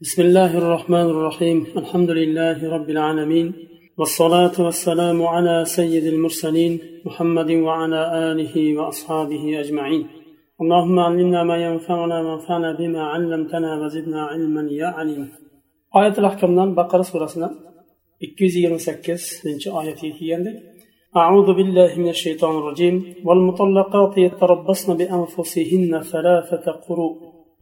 بسم الله الرحمن الرحيم. الحمد لله رب العالمين. والصلاة والسلام على سيد المرسلين محمد وعلى آله وأصحابه أجمعين. اللهم علمنا ما ينفعنا وانفعنا بما علمتنا وزدنا علما يا عليم. آية الأحكام بقرة سورة 228 آية أعوذ بالله من الشيطان الرجيم والمطلقات يتربصن بأنفسهن ثلاثة قروء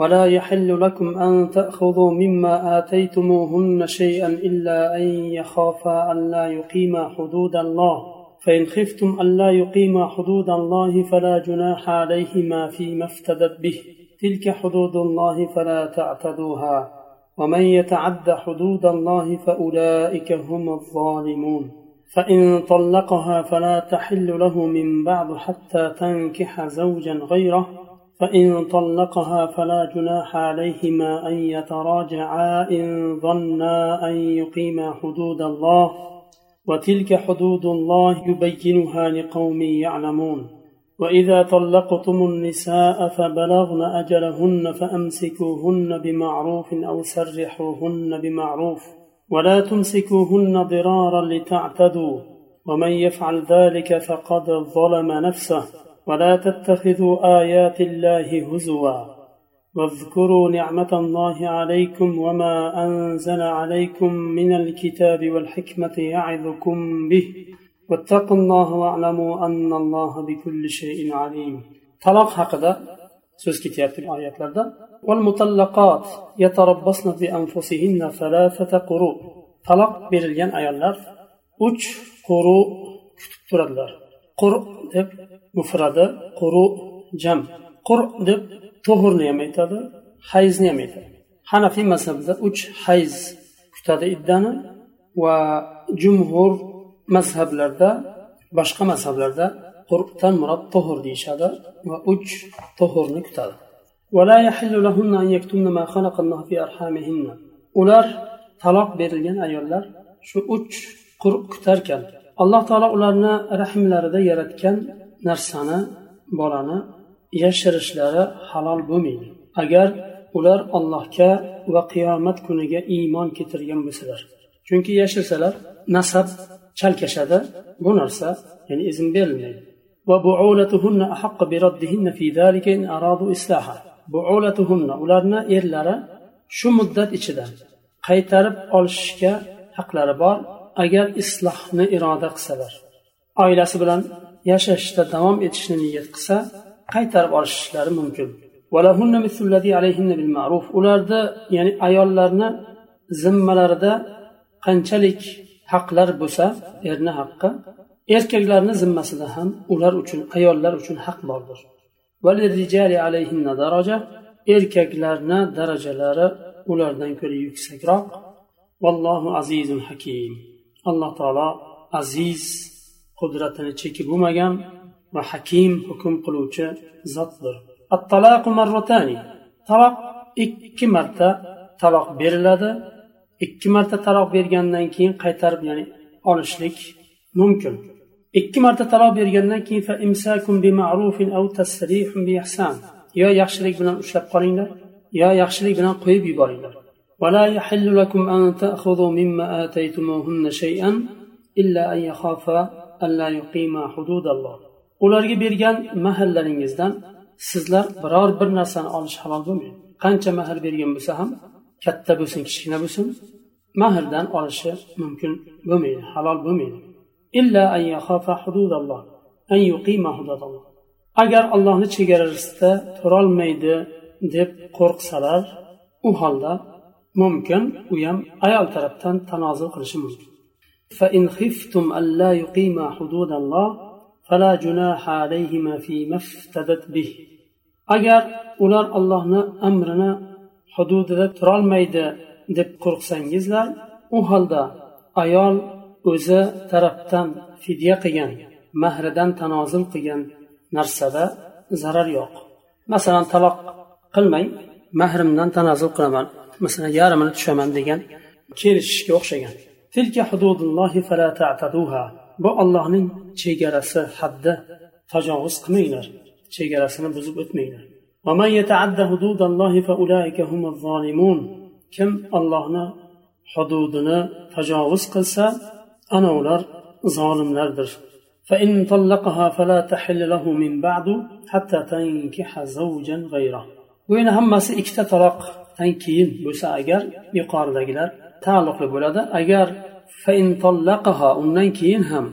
ولا يحل لكم أن تأخذوا مما آتيتموهن شيئا إلا أن يخافا ألا يقيما حدود الله. فإن خفتم ألا يقيما حدود الله فلا جناح عليهما فيما افتدت به. تلك حدود الله فلا تعتدوها. ومن يتعد حدود الله فأولئك هم الظالمون. فإن طلقها فلا تحل له من بعد حتى تنكح زوجا غيره. فإن طلقها فلا جناح عليهما أن يتراجعا إن ظنا أن يقيما حدود الله وتلك حدود الله يبينها لقوم يعلمون. وإذا طلقتم النساء فبلغن أجلهن فأمسكوهن بمعروف أو سرحوهن بمعروف ولا تمسكوهن ضرارا لتعتدوا. ومن يفعل ذلك فقد ظلم نفسه. ولا تتخذوا آيات الله هزوا واذكروا نعمة الله عليكم وما أنزل عليكم من الكتاب والحكمة يعظكم به. واتقوا الله واعلموا أن الله بكل شيء عليم. طلاق هكذا so'z ketyapti oyatlarda والمطلقات يتربصن بأنفسهن ثلاثة قروء. طلاق berilgan ayollar uch quru kutib turadilar qur deb mufradi. Quru jam. Qur deb to'g'irni ham aytadi hayzni ham aytadi. Hanafiy mazhabida uch hayz kutadi iddani va jumhur mazhablarda boshqa mazhablarda qur'dan murod tohur deyishadi va uch tohurni kutadi. Ular taloq berilgan ayollar shu uch qur kutarkan. Alloh taolo ularni rahmlarida yaratgan narsani bolani yashirishlari halol bo'lmaydi. Agar ular allohga va qiyomat kuniga iymon keltirgan bo'lsalar chunki yashirsalar nasab chalkashadi. Bu narsa ya'ni izn berilmaydi. Ularni erlari shu muddat ichida qaytarib olishga haqlari bor. Agar islohni iroda qilsalar oilasi bilan yashashda davom etishni niyat qilsa qaytarib olishlari mumkin. Ularda ya'ni ayollarni zimmalarida qanchalik haqlar bo'lsa erni haqqi erkaklarni zimmasida ham ular uchun ayollar uchun haq bordir. Erkaklarni darajalari ulardan ko'ra yuksakroq vallohu azizun hakim. Alloh taolo aziz qudratini cheki bo'lmagan va hakim hukm qiluvchi zotdir. Taloq ikki marta taloq beriladi. Ikki marta taloq bergandan keyin qaytarib ya'ni olishlik mumkin. Ikki marta taloq bergandan keyin yo yaxshilik bilan ushlab qolinglar yo yaxshilik bilan qo'yib yuboringlar. ولا يحل لكم أن تأخذوا مما آتيتموهن شيئا إلا أن يخافا ألا يقيما حدود الله ularga bergan mahallaringizdan sizlar biror bir narsani olish halol bo'lmaydi qancha mahar bergan bo'lsa ham katta bo'lsin kichkina bo'lsin mahrdan olishi mumkin bo'lmaydi halol bo'lmaydi agar allohni chegarasida turolmaydi deb qo'rqsalar u holda mumkin u ham ayol tarafdan tanozul qilishi mumkin فإن خفتم ألا يقيما حدود الله فلا جناح عليهما فيما افتدت به agar ular allohni amrini hududida turolmaydi deb qo'rqsangizlar u holda ayol o'zi tarafdan fidya qilgan mahridan tanozul qilgan narsada zarar yo'q masalan taloq qilmang mahrimdan tanozul qilaman masalan yarmini tushaman degan kelishishga o'xshagan bu ollohning chegarasi haddi tajovuz qilmanglar chegarasini buzib o'tmanglar kim ollohni hududini tajovuz qilsa ana ular zolimlardir فإن طلقها فلا تحل له من بعد حتى تنكح زوجا غيره bu yana hammasi ikkita taloqdan keyin bo'lsa agar yuqoridagilar taalluqli bo'ladi. Agar undan keyin ham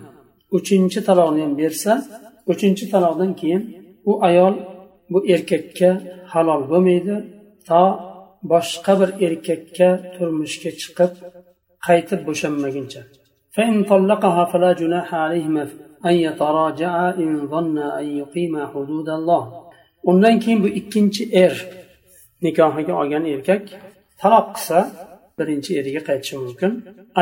uchinchi taloqni ham bersa uchinchi taloqdan keyin u ayol bu erkakka halol bo'lmaydi to boshqa bir erkakka turmushga chiqib qaytib bo'shanmaguncha. undan keyin bu ikkinchi er nikohiga olgan erkak taloq qilsa birinchi eriga qaytishi mumkin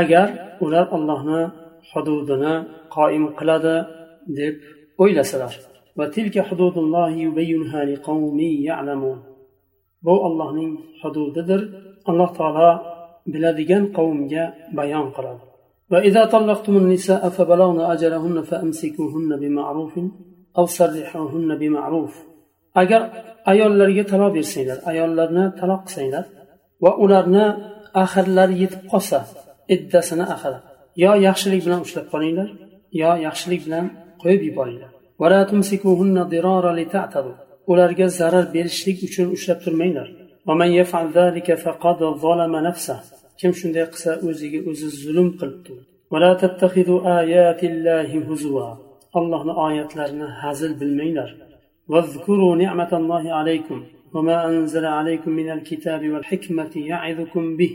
agar ular allohni hududini qoim qiladi deb o'ylasalar bu ollohning hududidir alloh taolo biladigan qavmga bayon qiladi وإذا طلقتم النساء فبلغن أجلهن فأمسكوهن بمعروف أو سرحوهن بمعروف agar ayollarga taloq bersanglar ayollarni taloq qilsanglar va ularni axirlari yetib qolsa iddasini axiri yo yaxshilik bilan ushlab qolinglar yo yaxshilik bilan qo'yib yuboringlar. Ularga zarar berishlik uchun ushlab turmanglar. Kim shunday qilsa o'ziga o'zi zulm qilibdi. Allohni oyatlarini hazil bilmanglar. واذكروا نعمة الله عليكم وما أنزل عليكم من الكتاب والحكمة يعظكم به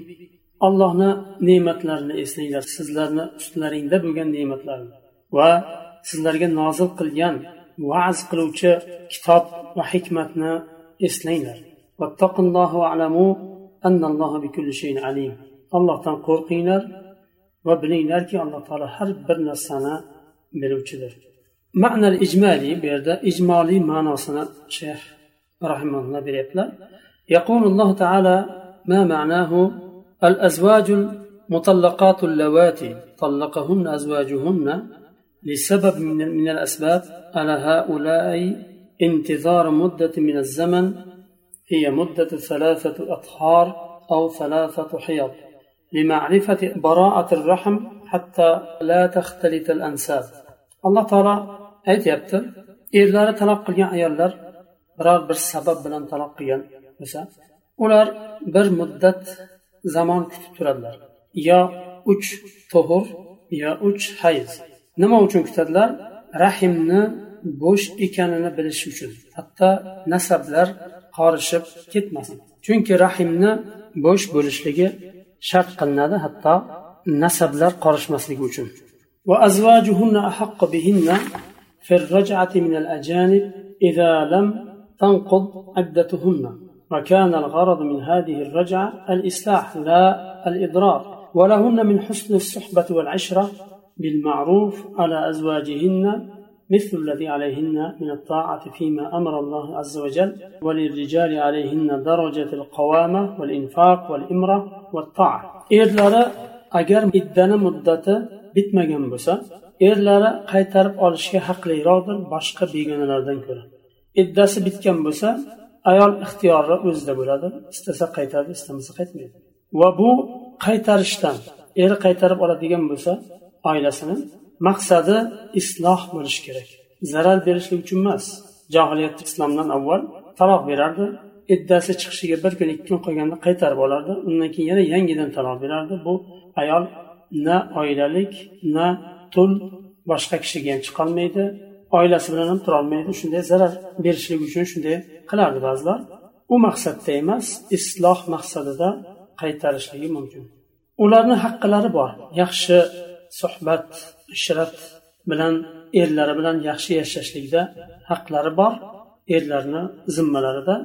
allohni ne'matlarini eslanglar sizlarni ustlaringda bo'lgan ne'matlarni va sizlarga nozil qilgan va'z qiluvchi kitob va hikmatni eslanglar allohdan qo'rqinglar va bilinglarki alloh taolo har bir narsani biluvchidir ma'nal ijmaliy bu yerda ijmoliy ma'nosini shayx rahimalloh beryaptilar يقول الله تعالى ما معناه الأزواج المطلقات اللواتي؟ طلقهن أزواجهن لسبب من, من الأسباب على هؤلاء انتظار مدة من الزمن هي مدة ثلاثة أطهار أو ثلاثة حيض لمعرفة براءة الرحم حتى لا تختلط الأنساب. الله تعالى aytyapti erlari taloq qilgan ayollar biror bir sabab bilan taloq qilgan bo'lsa ular bir muddat zamon kutib turadilar. Yo uch to'hur yo uch hayz. Nima uchun kutadilar? Rahimni bo'sh ekanini bilish uchun. Hatto nasablar qorishib ketmasin. Chunki rahimni bo'sh bo'lishligi shart qilinadi hatto nasablar qorishmasligi uchun. في الرجعة من الأجانب إذا لم تنقض عدتهن وكان الغرض من هذه الرجعة الإصلاح لا الإضرار. ولهن من حسن الصحبة والعشرة بالمعروف على أزواجهن مثل الذي عليهن من الطاعة فيما أمر الله عز وجل وللرجال عليهن درجة القوامة والإنفاق والإمرة والطاعة. erlari agar iddani muddati bitmagan erlari qaytarib olishga haqliroqdir boshqa begonalardan ko'ra. Iddasi bitgan bo'lsa ayol ixtiyori o'zida bo'ladi istasa qaytadi istamasa qaytmaydi. Va bu qaytarishdan eri qaytarib oladigan bo'lsa oilasini maqsadi isloh bo'lishi kerak. Zarar berishlik uchun emas johiliyat islomdan avval taloq berardi iddasi chiqishiga bir kun ikki kun qolganda qaytarib olardi undan keyin yana yangidan taloq berardi. Bu ayol na oilalik na tul boshqa kishiga ham chiqolmaydi oilasi bilan ham turolmaydi shunday zarar berishlik uchun shunday qilardi ba'zilar. U maqsadda emas isloh maqsadida qaytarishligi mumkin. Ularni haqqilari bor. Yaxshi suhbat ishrat bilan erlari bilan yaxshi yashashlikda haqlari bor. Erlarni zimmalarida.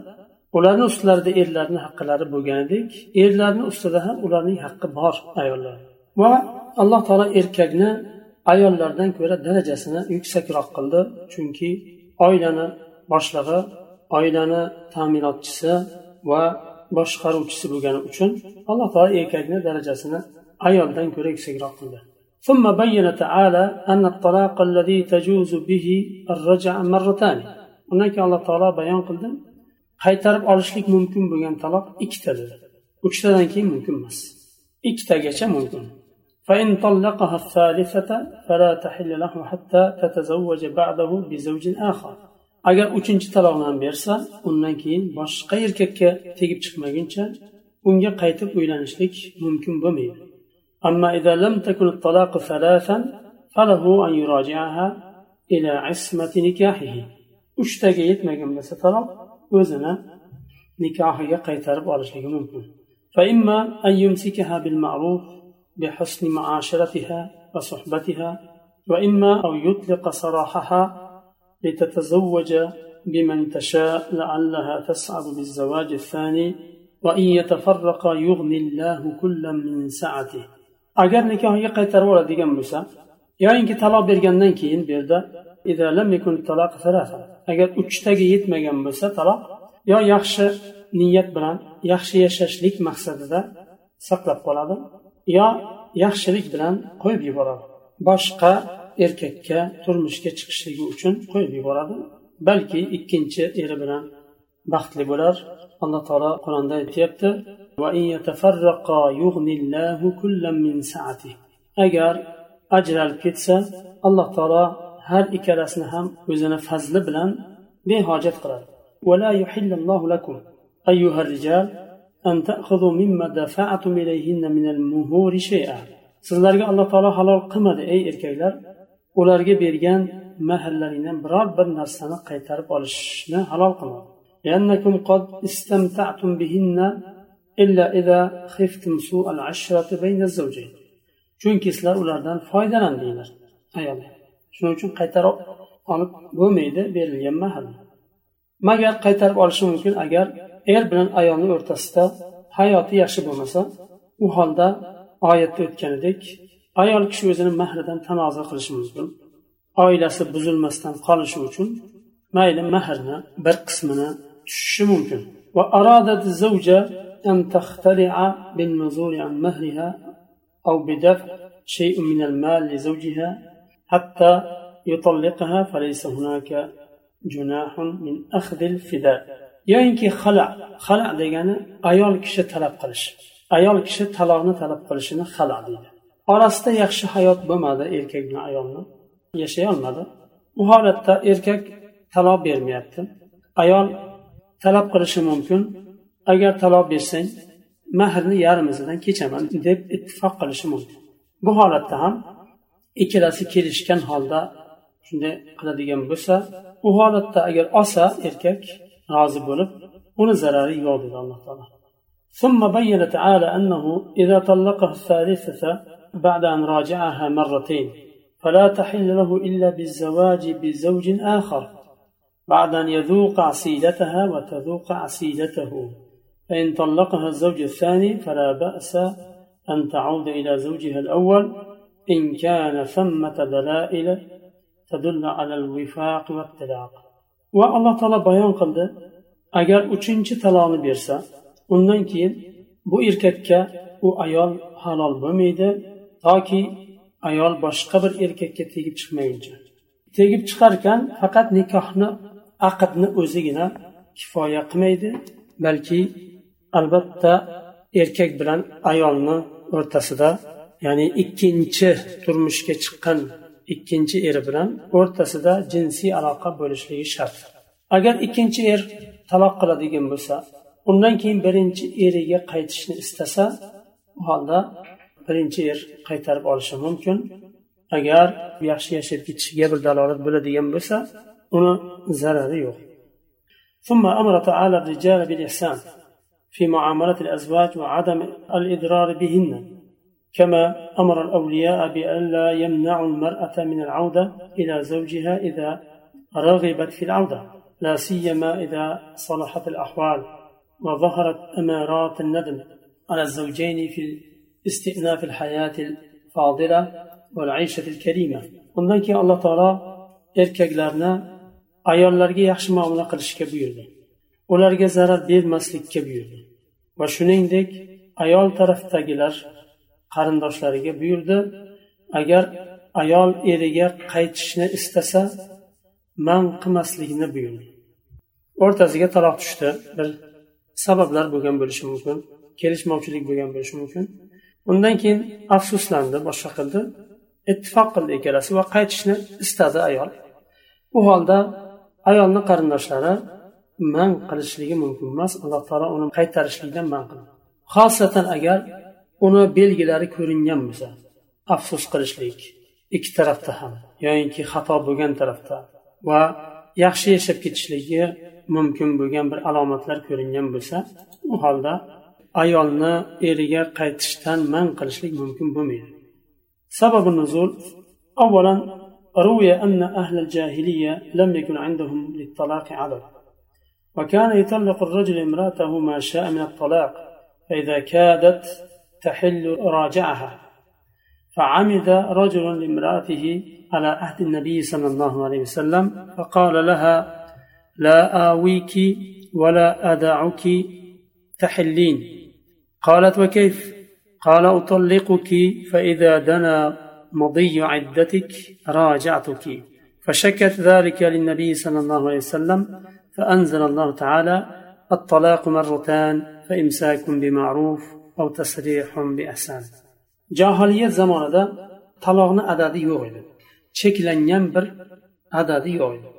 Ularni ustlarida erlarni haqqilari bo'lganidek erlarni ustida ham ularning haqqi bor ayollar. Va alloh taolo erkakni ayollardan ko'ra darajasini yuksakroq qildi chunki oilani boshlig'i oilani ta'minotchisi va boshqaruvchisi bo'lgani uchun alloh taolo erkakni darajasini ayoldan ko'ra yuksakroq qildi ثم بين تعالى أن الطلاق الذي تجوز به الرجع مرتان undan keyin alloh taolo bayon qildi qaytarib olishlik mumkin bo'lgan taloq ikkita dedi uchtadan keyin mumkin emas ikkitagacha mumkin فإن طلقها الثالثة فلا تحل له حتى تتزوج بعده بزوج آخر agar uchinchi taloqni ham bersa undan keyin boshqa erkakka tegib chiqmaguncha unga qaytib uylanishlik mumkin bo'lmaydi أما إذا لم تكن الطلاق ثلاثا فله أن يراجعها إلى عصمة نكاحه uchtaga yetmagan bo'lsa taloq o'zini nikohiga qaytarib olishligi mumkin فإما أن يمسكها بالمعروف بحسن معاشرتها وصحبتها وإما أو يطلق سراحها لتتزوج بمن تشاء لعلها تسعد بالزواج الثاني وإن يتفرق يغني الله كلا من سعته agar nikohiga qaytarib oladigan bo'lsa yoyinki taloq bergandan keyin bu yerda agar uchtaga yetmagan bo'lsa taloq yo yaxshi niyat bilan yaxshi yashashlik maqsadida saqlab qoladi yo yaxshilik bilan qo'yib yuboradi. Boshqa erkakka turmushga chiqishligi uchun qo'yib yuboradi. Balki ikkinchi eri bilan baxtli bo'lar. Alloh taolo qur'onda aytyapti agar ajralib ketsa alloh taolo har ikkalasini ham o'zini fazli bilan behojat qiladi. ولا يحل الله لكم أيها الرجال أن تأخذوا مما دفعتم إليهن من المهور شيئا sizlarga alloh taolo halol qilmadi ey erkaklar ularga bergan mahrlaringdan biror bir narsani qaytarib olishni halol qilmadi لأنكم قد استمتعتم بهن إلا إذا خفتم سوء العشرة بين الزوجين chunki sizlar ulardan foydalandinglar ayollar shuning uchun qaytarib olib bo'lmaydi berilgan mahr magar qaytarib olishi mumkin agar er bilan ayolni o'rtasida hayoti yaxshi bo'lmasa u holda oyatda o'tganidek ayol kishi o'zini mahridan tanozul qilishi mumkin oilasi buzilmasdan qolishi uchun mayli mahrni bir qismini tushishi mumkin وأرادت الزوجة أن تختلع بالنزول عن مهرها أو بدفع شيء من المال لزوجها حتى يطلقها فليس هناك جناح من أخذ الفداء yoyinki xala xala degani ayol kishi talab qilish ayol kishi taloqni talab qilishini xala deydi. Orasida yaxshi hayot bo'lmadi erkak bilan ayolni. Yashay olmadi. Bu holatda erkak taloq bermayapti. Ayol talab qilishi mumkin. Agar taloq bersang mahrni yarmisidan kechaman deb ittifoq qilishi mumkin. Bu holatda ham ikkalasi kelishgan holda shunday qiladigan bo'lsa u holatda agar olsa erkak rozi bo'lib uni zarari yo'q dedi alloh ثم بين تعالى أنه إذا طلقها الثالثة بعد أن راجعها مرتين فلا تحل له إلا بالزواج بزوج آخر بعد أن يذوق عسيلتها وتذوق عسيلته فإن طلقها الزوج الثاني فلا بأس أن تعود إلى زوجها الأول إن كان ثمة دلائل تدل على الوفاق والطلاق. va alloh taolo bayon qildi. Agar uchinchi taloni bersa undan keyin bu erkakka u ayol halol bo'lmaydi toki ayol boshqa bir erkakka tegib chiqmaguncha tegib chiqarkan faqat nikohni aqdni o'zigina kifoya qilmaydi balki albatta erkak bilan ayolni o'rtasida ya'ni ikkinchi turmushga chiqqan ikkinchi eri bilan o'rtasida jinsiy aloqa bo'lishligi shart agar ikkinchi er taloq qiladigan bo'lsa undan keyin birinchi eriga qaytishni istasa u holda birinchi er qaytarib olishi mumkin agar yaxshi yashab ketishiga bir dalolat bo'ladigan bo'lsa uni zarari yo'q ثم أمر تعالى الرجال بالإحسان في معاملة الأزواج وعدم الإضرار بهن كما أمر الأولياء بألا يمنعوا المرأة من العودة إلى زوجها إذا رغبت في العودة لا سيما إذا صلحت الأحوال وظهرت أمارات الندم على الزوجين في استئناف الحياة الفاضلة والعيشة الكريمة. Undan keyin alloh taolo erkaklarni ayollarga yaxshi muomala qilishga buyurdi. Ularga zarar bermaslikka buyurdi. Va shuningdek ayol tarafdagilar qarindoshlariga buyurdi agar ayol eriga qaytishni istasa man qilmaslikni buyurdi. O'rtasiga taloq tushdi. Bir sabablar bo'lgan bo'lishi mumkin kelishmovchilik bo'lgan bo'lishi mumkin. Undan keyin afsuslandi boshqa qildi. Ittifoq qildi ikkalasi va qaytishni istadi ayol. U holda ayolni qarindoshlari man qilishligi mumkin emas alloh taolo uni qaytarishlikdan man qildi. Xosatan agar uni belgilari ko'ringan bo'lsa afsus qilishlik ikki tarafda ham yoyinki xato bo'lgan tarafda va yaxshi yashab ketishligi mumkin bo'lgan bir alomatlar ko'ringan bo'lsa u holda ayolni eriga qaytishdan man qilishlik mumkin bo'lmaydi sababi nuzul avvalan روي أن أهل الجاهلية لم يكن عندهم للطلاق عدد وكان يطلق الرجل امرأته ما شاء من الطلاق فإذا كادت تحل راجعها. فعمد رجل لامرأته على عهد النبي صلى الله عليه وسلم فقال لها لا آويك ولا أدعك تحلين. قالت وكيف؟ قال أطلقك فإذا دنا مضي عدتك راجعتك. فشكت ذلك للنبي صلى الله عليه وسلم فأنزل الله تعالى الطلاق مرتان فإمساك بمعروف johiliyat zamonida taloqni adadi yo'q edi. Cheklangan bir adadi yo'q edi.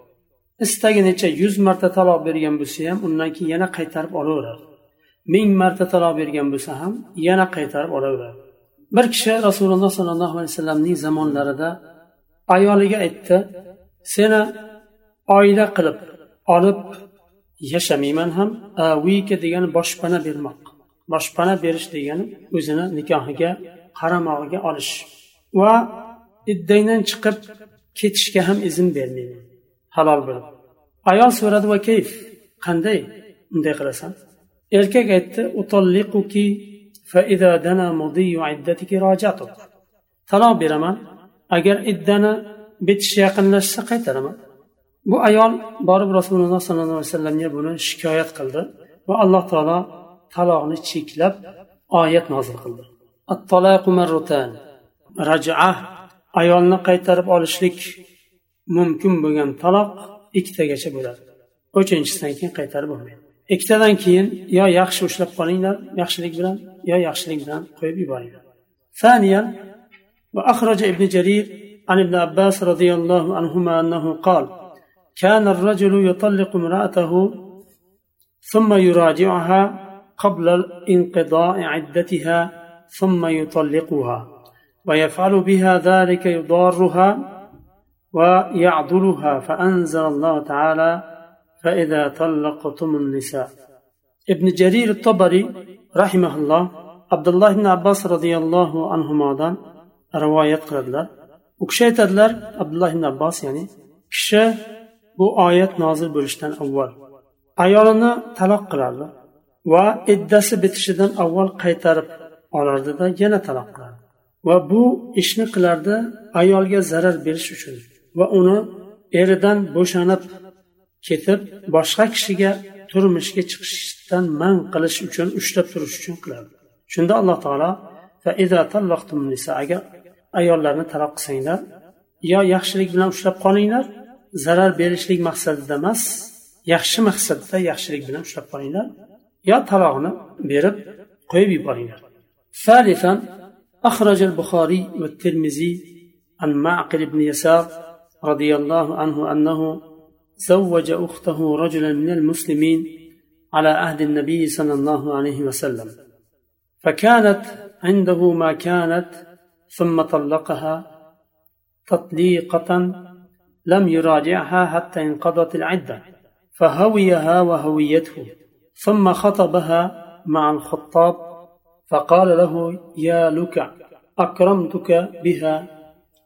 Istaginicha yuz marta taloq bergan bo'lsa ham undan keyin yana qaytarib olaveradi. Ming marta taloq bergan bo'lsa ham yana qaytarib olaveradi. Bir kishi rasululloh sollallohu alayhi vasallamning zamonlarida ayoliga aytdi seni oila qilib olib yashamayman ham avika degani boshpana bermoq boshpana berish degani o'zini nikohiga qaramog'iga olish. Va iddangdan chiqib ketishga ham izn bermayman. Halol bo'lib. Ayol so'radi va kayf? Qanday? Unday qilasan? Erkak aytdi taloq beraman. Agar iddani bitishi yaqinlashsa qaytaraman. Bu ayol borib rasululloh sollallohu alayhi vasallamga buni shikoyat qildi va alloh taolo taloqni cheklab oyat nozil qildi raja ayolni qaytarib olishlik mumkin bo'lgan taloq ikkitagacha bo'ladi uchinchisidan keyin qaytarib bo'lmaydi ikkitadan keyin yo yaxshi ushlab qolinglar yaxshilik bilan yo yaxshilik bilan qo'yib yuboringlar ثانيا وأخرج ابن جرير عن ابن عباس رضي الله عنهما أنه قال كان الرجل يطلق امرأته ثم يراجعها قبل انقضاء عدتها ثم يطلقها ويفعل بها ذلك يضارها ويعضلها فأنزل الله تعالى فإذا طلقتم النساء. ابن جرير الطبري رحمه الله عبد الله بن عباس رضي الله عنهما رواية قلدلر u kishi aytadilar abdulloh ibn abbos ya'ni kishi bu oyat nozil bo'lishidan avval ayolini taloq qilardi va iddasi bitishidan avval qaytarib olardida yana taloq qilardi va bu ishni qilardi ayolga zarar berish uchun va uni eridan bo'shanib ketib boshqa kishiga turmushga chiqishdan man qilish uchun ushlab turish uchun qilardi. Shunda alloh taolo agar ayollarni taloq qilsanglar yo yaxshilik bilan ushlab qolinglar zarar berishlik maqsadida emas yaxshi maqsadda yaxshilik bilan ushlab qolinglar yo taloqni berib yuboringlar ثالثا أخرج البخاري والترمذي عن معقل بن يسار رضي الله عنه أنه زوج أخته رجلا من المسلمين على عهد النبي صلى الله عليه وسلم. فكانت عنده ما كانت ثم طلقها تطليقة لم يراجعها حتى انقضت العدة فهويها وهويته. ثم خطبها مع الخطاب فقال له يا لك أكرمتك بها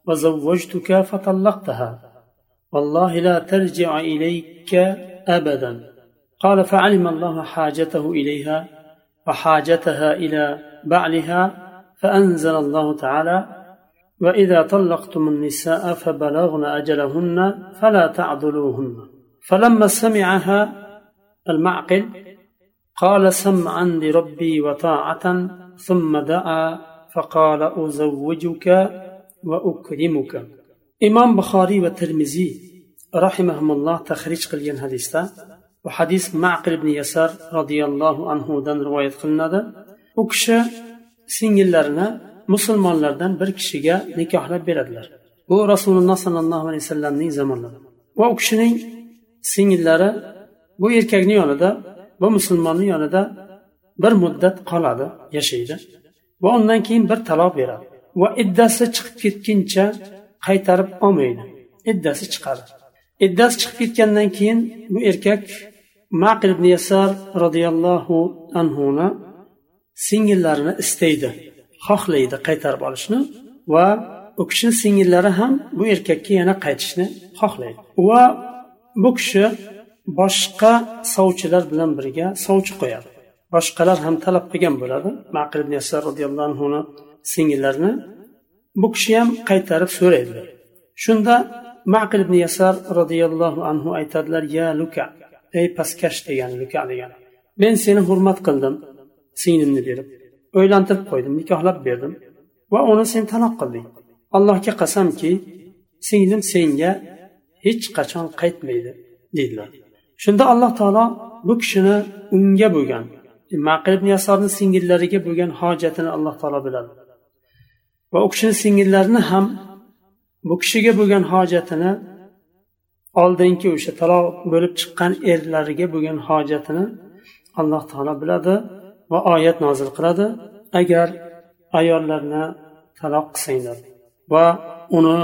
وزوجتك فطلقتها والله لا ترجع إليك أبدا. قال فعلم الله حاجته إليها وحاجتها إلى بعلها فأنزل الله تعالى وإذا طلقتم النساء فبلغن أجلهن فلا تعضلوهن فلما سمعها المعقل قال سمعا لربي وطاعة ثم دعا فقال أزوجك وأكرمك إمام بخاري والترمذي رحمهم الله تخريج قليل حديثة وحديث معقل بن يسار رضي الله عنه دن رواية قلنا وكش سنجلرنا musulmonlardan bir kishiga nikohlab beradilar bu rasululloh sollallohu alayhi vasallamning zamonlarida va u kishining singillari bu erkakni yonida bu musulmonni yonida bir muddat qoladi yashaydi. Va undan keyin bir taloq beradi. Va iddasi chiqib ketguncha qaytarib olmaydi. Iddasi chiqadi. Iddasi chiqib ketgandan keyin bu erkak maqil ibn yasar roziyallohu anhuni singillarini istaydi xohlaydi qaytarib olishni va u kishini singillari ham bu erkakka yana qaytishni xohlaydi. Va bu kishi boshqa sovchilar bilan birga sovchi qo'yadi. Boshqalar ham talab qilgan bo'ladi. Maqil ibn yasar roziyallohu anhuni singillarini bu kishi ham qaytarib so'raydilar shunda maqil ibn yasar roziyallohu anhu aytadilar ya luka ey pastkash degan luka degan. Men seni hurmat qildim singlimni berib o'ylantirib qo'ydim nikohlab berdim va uni sen taloq qilding. Allohga qasamki singlim senga hech qachon qaytmaydi deydilar. Shunda alloh taolo bu kishini unga bo'lgan maqil ibn yasorni singillariga bo'lgan hojatini alloh taolo biladi. Va u kishini singillarini ham bu kishiga bo'lgan hojatini oldingi o'sha taloq bo'lib chiqqan erlariga bo'lgan hojatini alloh taolo biladi va oyat nozil qiladi. Agar ayollarni taloq qilsanglar va uni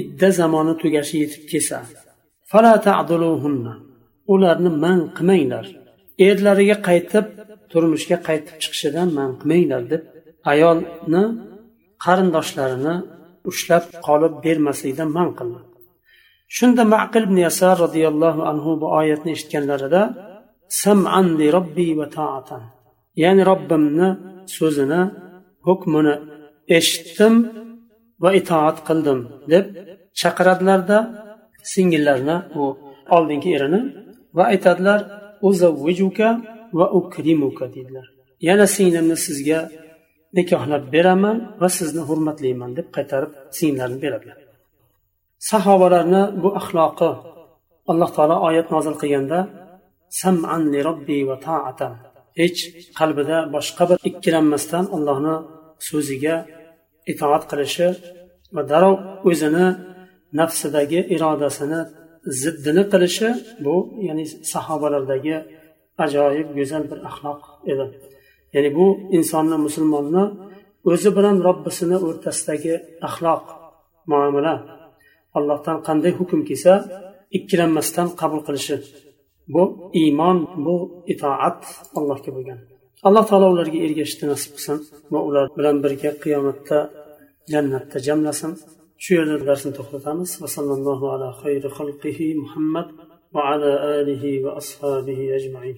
idda zamoni tugashi yetib kelsa ularni man qilmanglar. Erlariga qaytib turmushga qaytib chiqishidan man qilmanglar deb ayolni qarindoshlarini ushlab qolib bermaslikdan man qildi shunda maqil ibn yasar roziyallohu anhu bu oyatni eshitganlarida sam'an li robbi va taatan. Ya'ni robbimni so'zini hukmini eshitdim va itoat qildim deb chaqiradilarda singillarini u oldingi erini va aytadilar va ukrimuka deydilar yana singlimni sizga nikohlab beraman va sizni hurmatlayman deb qaytarib singlarni beradilar. Sahobalarni bu axloqi alloh taolo oyat nozil qilganda sam'an li robbi va ta'atan hech qalbida boshqa bir ikkilanmasdan allohni so'ziga itoat qilishi va darrov o'zini nafsidagi irodasini ziddini qilishi bu ya'ni sahobalardagi ajoyib go'zal bir axloq edi. Ya'ni bu insonni musulmonni o'zi bilan robbisini o'rtasidagi axloq muomala. Allohdan qanday hukm kelsa ikkilanmasdan qabul qilishi. Bu iymon bu itoat allohga bo'lgan. Alloh taolo ularga ergashishni nasib qilsin va ular bilan birga qiyomatda jannatda jamlasin. Shu yerda darsni to'xtatamiz va sallallohu ala xayri xalqihi muhammad va ala alihi va ashabihi ajmain